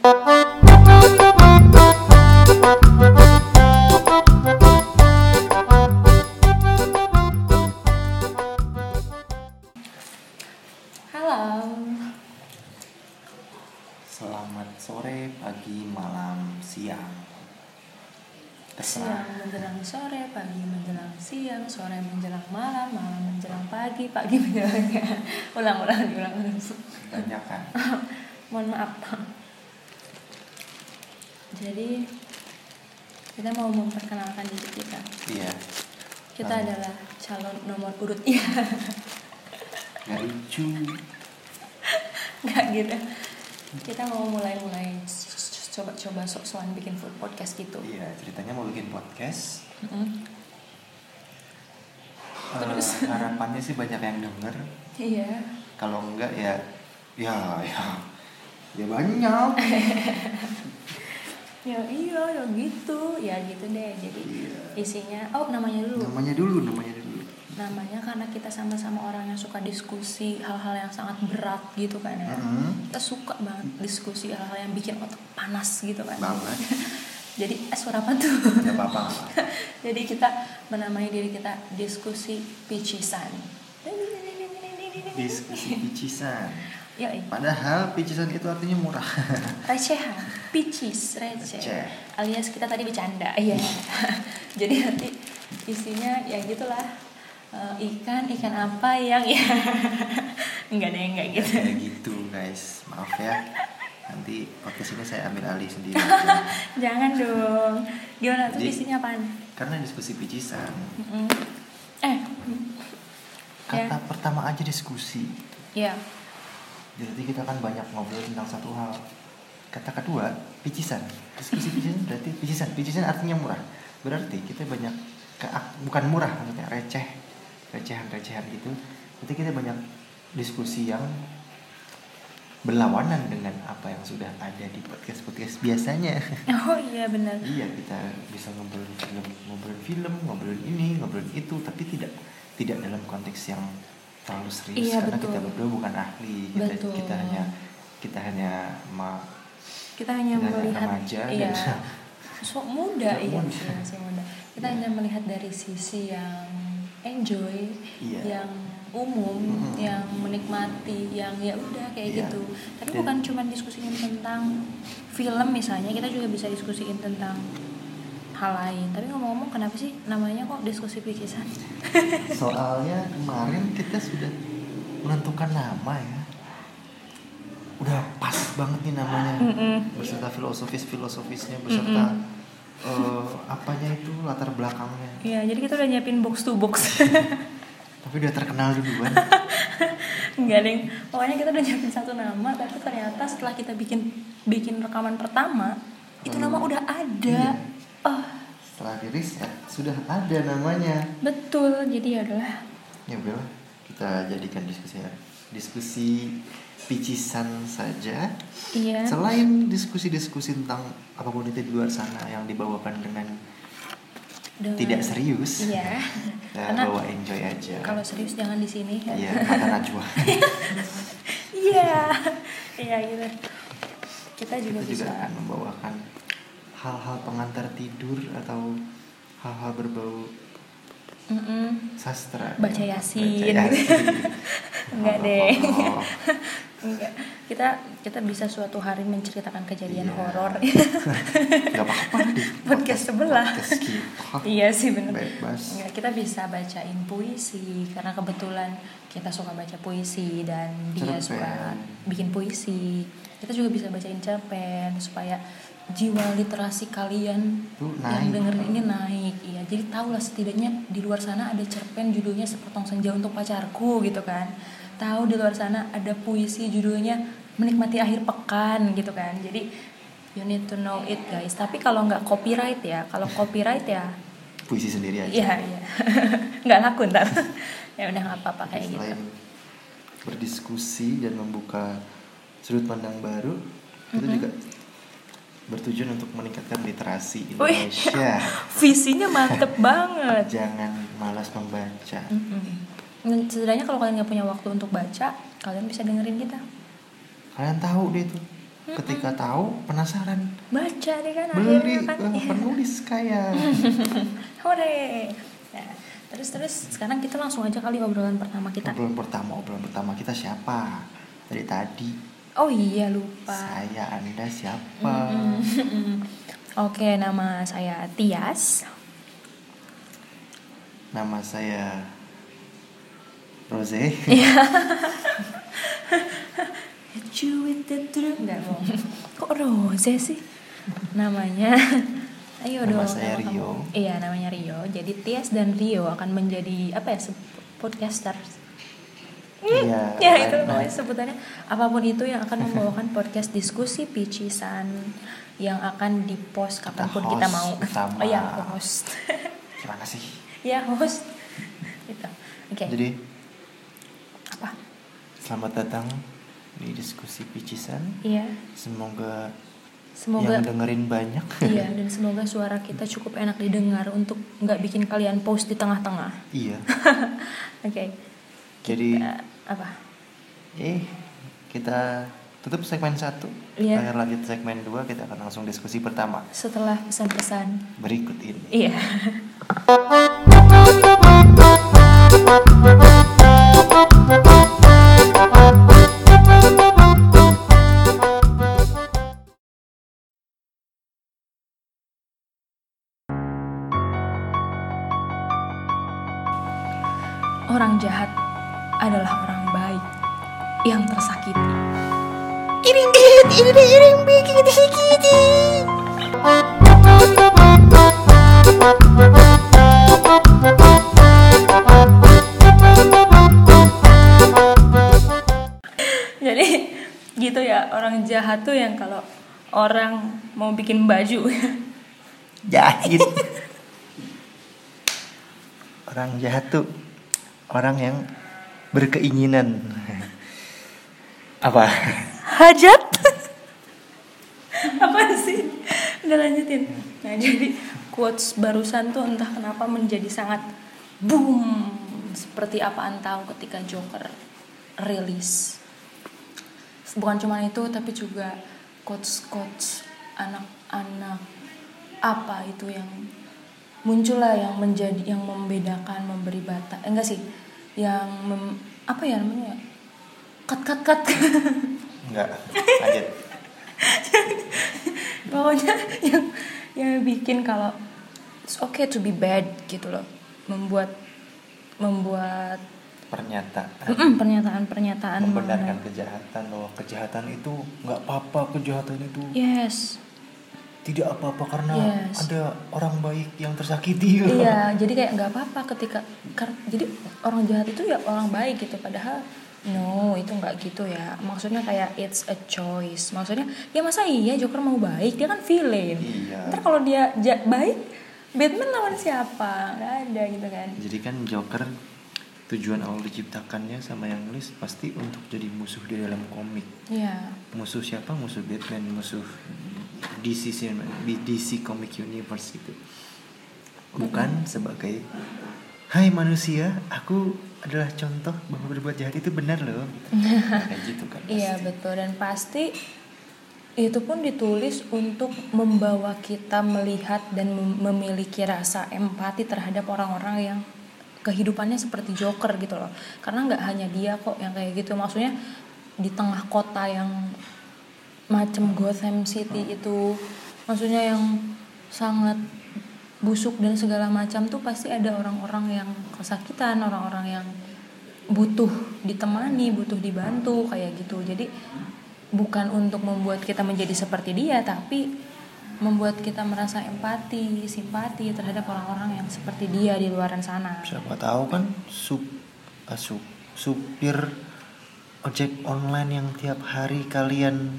Halo. Selamat sore, pagi, malam, siang. Terserah. Siang menjelang sore, pagi menjelang siang, sore menjelang malam, malam menjelang pagi, pagi menjelang ulang ulang ulang ulang. Banyak kan? Mohon maaf. Jadi kita mau memperkenalkan diri kita. Iya. Kita Hmm. adalah calon nomor urut ya, Gak lucu. nggak gitu. Kita mau mulai-mulai coba-coba sok-sokan bikin food podcast gitu. Iya, ceritanya mau bikin podcast. Mm-mm. Eh, Terus? harapannya sih banyak yang denger. Iya. Kalau enggak ya, ya, ya, ya banyak. Ya iya, ya gitu, ya gitu deh. Jadi Iya. isinya, oh namanya dulu. Namanya dulu, namanya dulu. Namanya karena kita sama-sama orang yang suka diskusi hal-hal yang sangat berat gitu kan ya. Mhm. Kita suka banget diskusi hal-hal yang bikin otak panas gitu kan. Banget. Jadi eh suara apa tuh? Gak apa-apa. Jadi kita menamai diri kita diskusi picisan. Diskusi picisan. Yoi. Padahal picisan itu artinya murah. recehan picis receh Receh. alias kita tadi bercanda iya jadi nanti isinya ya gitulah Eh, ikan ikan apa yang ya enggak deh enggak gitu Kayak gitu guys, maaf ya. Nanti podcast ini saya ambil alih sendiri. jangan dong gimana tuh isinya apaan Karena diskusi picisan, Mm-mm. eh kata Ya. pertama aja diskusi. ya Jadi kita kan banyak ngobrol tentang satu hal. Kata kedua, picisan. Diskusi picisan berarti picisan. Picisan artinya murah. Berarti kita banyak ke bukan murah maksudnya receh. Recehan-recehan gitu. Berarti kita banyak diskusi yang berlawanan dengan apa yang sudah ada di podcast-podcast biasanya. oh iya benar Iya kita bisa ngobrolin film, ngobrolin film, ngobrolin ini, ngobrolin itu, tapi tidak tidak dalam konteks yang terlalu serius Iya, karena betul. kita berdua bukan ahli, kita Betul. kita hanya kita hanya ma, kita hanya kita hanya melihat remaja iya dan so muda Ya, iya muda. masih, muda kita Iya. hanya melihat dari sisi yang enjoy Iya. yang umum Mm-mm. yang menikmati yang ya udah kayak Iya. gitu tapi Dan- bukan cuma diskusiin tentang film misalnya kita juga bisa diskusiin tentang hal lain tapi ngomong-ngomong kenapa sih namanya kok diskusi picisan soalnya kemarin kita sudah menentukan nama ya, udah pas banget nih namanya, Mm-mm. beserta filosofis filosofisnya, beserta Mm-mm. eh, apanya itu latar belakangnya, Iya, jadi kita udah nyiapin box to box. tapi udah terkenal duluan. Enggak, Deng. Pokoknya kita udah nyiapin satu nama, tapi ternyata setelah kita bikin bikin rekaman pertama, itu Hmm. nama udah ada. Iya. Oh, Setelah di riset sudah ada namanya. betul. Jadi ya udahlah. Ya udahlah, kita jadikan diskusi diskusi picisan saja. Iya. Selain diskusi-diskusi tentang apa pun itu di luar sana yang dibawakan dengan Dengan- tidak serius, Iya. kita Karena bawa enjoy aja. kalau serius jangan di sini. Iya, kata Najwa. Iya. Iya gitu. Kita juga kita bisa. juga akan membawakan hal-hal pengantar tidur atau hal-hal berbau Mm-mm. sastra. Baca Yasin. Baca Yasin. Enggak Oh, deh. oh, oh. Enggak. Kita kita bisa suatu hari menceritakan kejadian Iya. horor. Gak apa-apa di Podcast sebelah. podcast iya sih. Bebas. Enggak, kita bisa bacain puisi karena kebetulan kita suka baca puisi dan dia Cerpen. suka bikin puisi. Kita juga bisa bacain cerpen supaya jiwa literasi kalian Tuh, yang naik. dengerin ini naik. Iya, jadi tahu lah setidaknya di luar sana ada cerpen judulnya Sepotong Senja untuk Pacarku gitu kan. Tahu di luar sana ada puisi judulnya Menikmati Akhir Pekan gitu kan. Jadi you need to know it guys. Tapi kalau nggak copyright ya, kalau copyright ya Puisi sendiri aja. Iya, iya. nggak laku ntar. ya udah nggak apa-apa kayak gitu. Berdiskusi dan membuka sudut pandang baru, itu Mhm. juga bertujuan untuk meningkatkan literasi Wih. Indonesia. Visinya mantep banget. Jangan malas membaca. Mm-mm. Dan Setidaknya kalau kalian nggak punya waktu untuk baca, kalian bisa dengerin kita. Kalian tahu deh tuh ketika tahu penasaran baca deh kan beli akhirnya kan Iya. penulis kaya Hore. Nah, terus terus sekarang kita langsung aja kali obrolan pertama kita. obrolan pertama obrolan pertama kita siapa dari tadi Oh iya lupa. saya anda siapa. Oke, nama saya Tias. nama saya Rose Iya. Hit you with the truth. Enggak bohong. Kok Rose sih? Namanya. Ayo Nama dong. saya kamu. Rio. Iya, namanya Rio. Jadi Tias dan Rio akan menjadi apa ya? Podcaster. Iya ya itu pokoknya sebutannya. Apa pun itu yang akan membawakan podcast diskusi picisan yang akan di post kapan pun kita host mau. utama. oh ya host. Terima kasih ya host. Gitu. Oke. Jadi apa? selamat datang di diskusi picisan. Iya. Semoga, semoga yang dengerin banyak. Iya dan semoga suara kita cukup enak didengar untuk nggak bikin kalian post di tengah-tengah. Iya. Oke. Jadi Kita- apa? Eh kita tutup segmen satu. Akan lanjut segmen dua kita akan langsung diskusi pertama. Setelah pesan-pesan. Berikut ini. Iya. Orang Iring dit, iring iring bikin disakiti. Jadi gitu ya orang jahat tuh yang kalau orang mau bikin baju. Jahit orang jahat tuh orang yang berkeinginan. Apa hajat. Apa sih? Udah lanjutin. Nah jadi quotes barusan tuh entah kenapa menjadi sangat boom. Seperti apaan tahu ketika Joker rilis. Bukan cuma itu tapi juga quotes quotes anak-anak apa itu yang muncullah yang menjadi yang membedakan memberi bata eh, enggak sih. Yang mem- apa ya namanya? Cut cut cut enggak. Lanjut. Pokoknya yang yang bikin kalau it's okay to be bad gitu loh. Membuat membuat pernyataan. Mm, pernyataan-pernyataan membenarkan mengenai- kejahatan bahwa kejahatan itu nggak apa-apa kejahatan itu yes. tidak apa-apa karena Yes. ada orang baik yang tersakiti. Iya jadi kayak nggak apa-apa ketika kar- jadi orang jahat itu ya orang baik gitu. Padahal no itu nggak gitu ya. Maksudnya kayak it's a choice. Maksudnya ya masa iya Joker mau baik? Dia kan villain. Iya. ntar kalau dia ja- baik Batman lawan siapa? Nggak ada gitu kan. Jadi kan Joker tujuan awal diciptakannya sama yang nulis pasti untuk jadi musuh di dalam komik. Iya. Musuh siapa? Musuh Batman musuh DC DC Comic Universe gitu bukan sebagai Hai manusia aku adalah contoh bahwa berbuat jahat itu benar loh. Kayak gitu kan. Iya betul. Dan pasti itu pun ditulis untuk membawa kita melihat dan mem- memiliki rasa empati terhadap orang-orang yang kehidupannya seperti Joker gitu loh. Karena nggak hanya dia kok yang kayak gitu. Maksudnya di tengah kota yang macam Gotham City itu maksudnya yang sangat busuk dan segala macam tuh pasti ada orang-orang yang kesakitan, orang-orang yang butuh ditemani, butuh dibantu kayak gitu. Jadi bukan untuk membuat kita menjadi seperti dia, tapi membuat kita merasa empati, simpati terhadap orang-orang yang seperti dia di luaran sana. siapa tahu kan sup, ah, sup- supir ojek online yang tiap hari kalian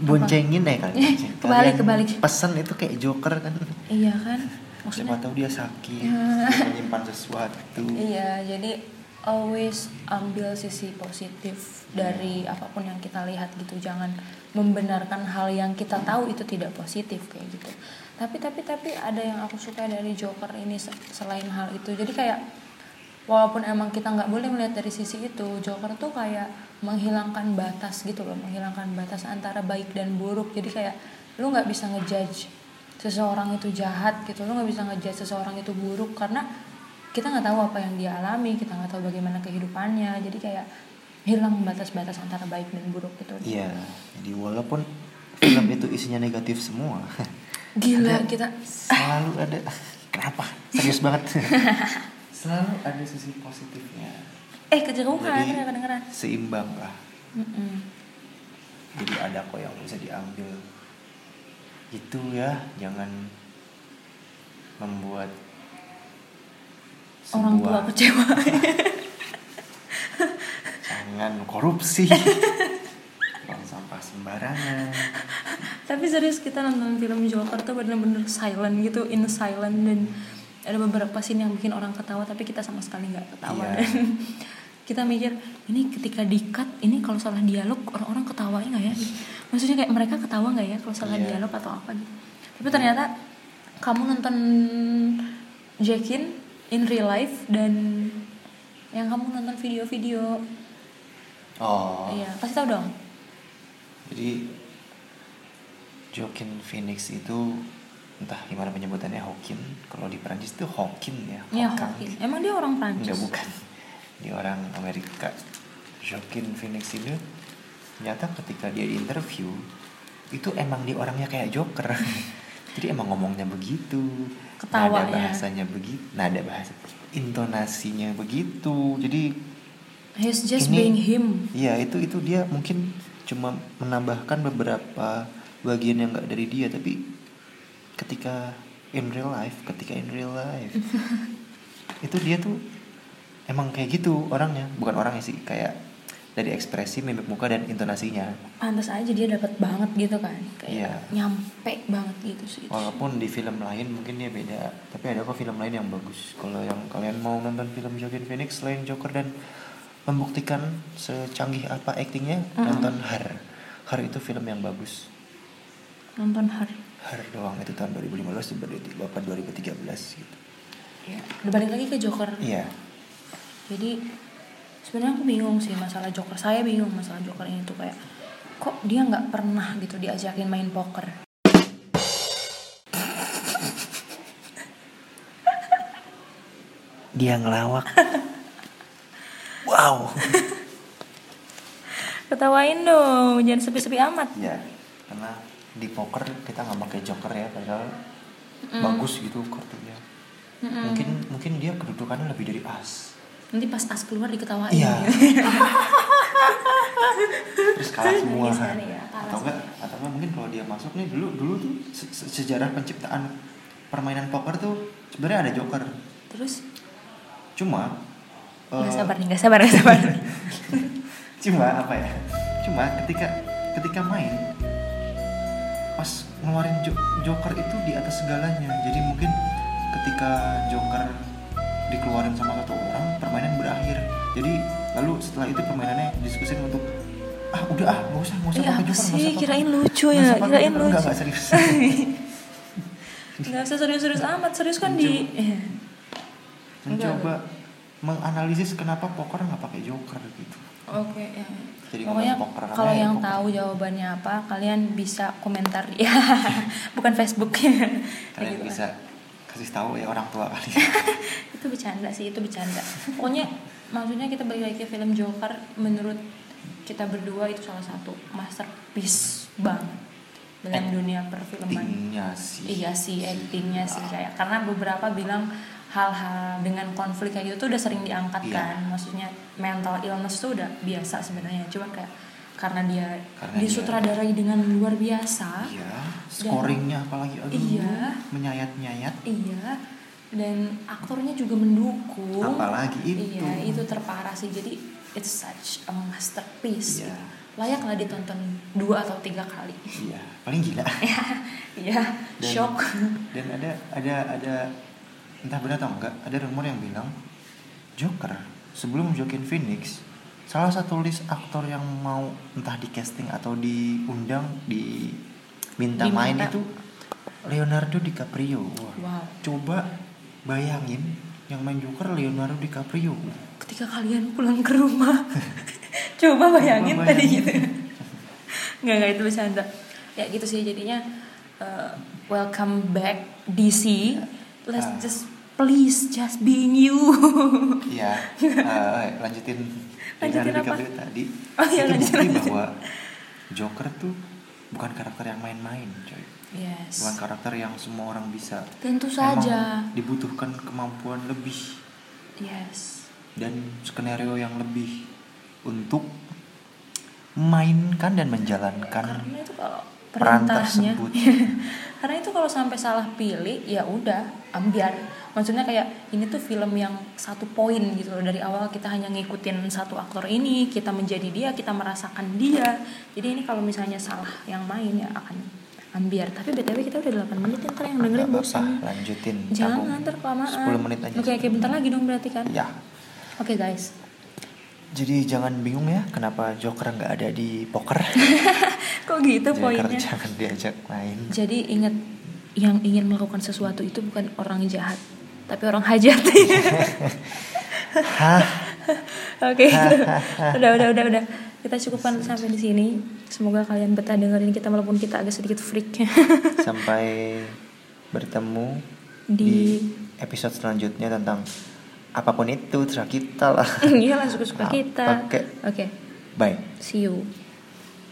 boncengin eh kalian Eh, bonceng. kebalik, kebalik. pesan itu kayak joker kan Iya kan? siapa Maksudnya tahu dia sakit Ya. dia menyimpan sesuatu Iya, jadi always ambil sisi positif dari apa pun yang kita lihat gitu. Jangan membenarkan hal yang kita tahu itu tidak positif kayak gitu. Tapi tapi tapi ada yang aku suka dari Joker ini se- selain hal itu. Jadi kayak walaupun emang kita nggak boleh melihat dari sisi itu Joker tuh kayak menghilangkan batas gitu loh menghilangkan batas antara baik dan buruk jadi kayak lu nggak bisa ngejudge seseorang itu jahat gitu lu nggak bisa ngejudge seseorang itu buruk karena kita nggak tahu apa yang dia alami kita nggak tahu bagaimana kehidupannya jadi kayak hilang batas-batas antara baik dan buruk gitu Iya, jadi walaupun film itu isinya negatif semua, gila Ada- kita selalu ada kenapa? Serius banget. selalu ada sisi positifnya. eh ya kedengeran Seimbang lah. Mm-mm. Jadi ada kok yang bisa diambil. Itu ya, jangan membuat orang tua kecewa jangan korupsi. Buang sampah sembarangan. tapi serius kita nonton film Joker tuh bener-bener silent gitu in silent dan ada beberapa scene yang bikin orang ketawa tapi kita sama sekali nggak ketawa Iya. dan kita mikir ini ketika di cut ini kalau salah dialog orang-orang ketawain nggak ya maksudnya kayak mereka ketawa nggak ya kalau salah Iya. dialog atau apa gitu tapi ternyata kamu nonton Jackin in real life dan yang kamu nonton video-video Oh. iya pasti tahu dong Jadi Joaquin Phoenix itu entah gimana penyebutannya Hawkin. Kalau di Perancis itu Hawkin ya. Iya, Hawkang. Hawking. Emang dia orang Prancis? Enggak bukan. Dia orang Amerika. Joaquin Phoenix ini ternyata ketika dia di interview itu emang dia orangnya kayak Joker. Jadi emang ngomongnya begitu. Ketawanya. Nada bahasanya begitu. Nada bahasa intonasinya begitu. Jadi He's just Ini- being him. Iya itu itu dia mungkin cuma menambahkan beberapa bagian yang nggak dari dia tapi ketika in real life ketika in real life itu dia tuh emang kayak gitu orangnya bukan orangnya sih kayak dari ekspresi mimik muka dan intonasinya Pantas aja dia dapat banget gitu kan. Kayak Iya. nyampe banget gitu sih. walaupun di film lain mungkin dia beda tapi ada kok film lain yang bagus kalau yang kalian mau nonton film Joaquin Phoenix selain Joker dan membuktikan secanggih apa aktingnya Mm-mm. nonton Her Her itu film yang bagus Nonton hari. Her doang itu tahun 2015 berarti bapak 2013 gitu Ya. Udah balik lagi ke Joker. iya Jadi sebenarnya aku bingung sih masalah Joker. Saya bingung masalah Joker ini tuh kayak kok dia nggak pernah gitu diajakin main poker. dia ngelawak wow Ketawain dong, jangan sepi-sepi amat. ya karena di poker kita nggak pakai joker ya padahal Mm. bagus gitu kartunya Mm-mm. mungkin mungkin dia kedudukannya lebih dari as Nanti pas as keluar diketawain. Iya. terus kalah semua kan ya, kalah atau enggak atau enggak mungkin kalau dia masuk nih dulu dulu tuh se- se- sejarah penciptaan permainan poker tuh sebenarnya ada joker Terus cuma nggak eh, sabar nih, nggak sabar, nggak sabar. cuma apa ya cuma ketika ketika main pas ngeluarin jo- joker itu di atas segalanya jadi mungkin ketika joker dikeluarin sama satu orang permainan berakhir jadi lalu setelah itu permainannya diskusin untuk ah udah ah nggak usah nggak usah Iya pakai joker sih? usah Kirain lucu ya, kirain joker." lucu. nggak nggak serius Nggak usah serius-serius amat, serius kan di. Iya. mencoba menganalisis kenapa poker nggak pakai joker gitu Oke, ya. Jadi Pokoknya kalau yang poker. tahu jawabannya apa, kalian bisa komentar ya, bukan Facebook. Kalian gitu. bisa kasih tahu ya orang tua kalian itu bercanda sih, itu bercanda. Pokoknya maksudnya kita balik lagi ke film Joker, menurut kita berdua itu salah satu masterpiece banget dalam dunia perfilman. Actingnya sih Iya sih, actingnya sih kayak karena beberapa bilang hal-hal dengan konflik kayak gitu tuh udah sering diangkat Iya. kan, maksudnya mental illness tuh udah biasa sebenarnya, cuma kayak karena dia Karena disutradarai dengan luar biasa, Iya, scoringnya apalagi aduh Iya. menyayat-nyayat. iya, dan aktornya juga mendukung. Apalagi itu. Iya, itu terparah sih. Jadi it's such a masterpiece. Iya. gitu. Layaklah ditonton dua atau tiga kali. Iya, paling gila. Iya, Dan- shock. Dan ada ada ada entah benar atau enggak, ada rumor yang bilang Joker sebelum Joaquin Phoenix salah satu list aktor yang mau entah di casting atau diundang di minta Diminta. main itu Leonardo DiCaprio. Wah, Wow. Coba bayangin yang main Joker Leonardo DiCaprio ketika kalian pulang ke rumah coba bayangin Coba tadi bayangin. gitu nggak nggak itu bercanda ya gitu sih jadinya uh, welcome back DC let's Ah. just please just being you Iya, eh, lanjutin Lanjutin apa? Tadi. Oh iya, itu lanjutin, bukti lanjutin. bahwa Joker tuh bukan karakter yang main-main, coy. yes Bukan karakter yang semua orang bisa. tentu saja dibutuhkan kemampuan lebih yes dan skenario yang lebih untuk memainkan dan menjalankan karena itu kalau peran tersebut. karena itu kalau sampai salah pilih ya udah ambiar maksudnya kayak ini tuh film yang satu poin gitu loh. Dari awal kita hanya ngikutin satu aktor ini kita menjadi dia kita merasakan dia. Jadi ini kalau misalnya salah yang main ya akan ambiar tapi btw kita udah 8 menit ntar yang dengerin bosan. lanjutin. jangan ntar kelamaan. 10 menit aja. oke oke bentar lagi dong berarti kan? Ya. oke guys Jadi jangan bingung ya kenapa Joker nggak ada di poker. kok gitu Joker poinnya jangan diajak main. Jadi ingat yang ingin melakukan sesuatu itu bukan orang jahat, tapi orang hajat. Hah? Oke, udah udah udah udah. Kita cukupkan sampai di sini. Semoga kalian betah dengerin kita walaupun kita agak sedikit freak Sampai bertemu Di- di episode selanjutnya tentang apa pun itu terserah kita lah. Iya lah suka-suka kita. Oke. Oke, Bye. see you.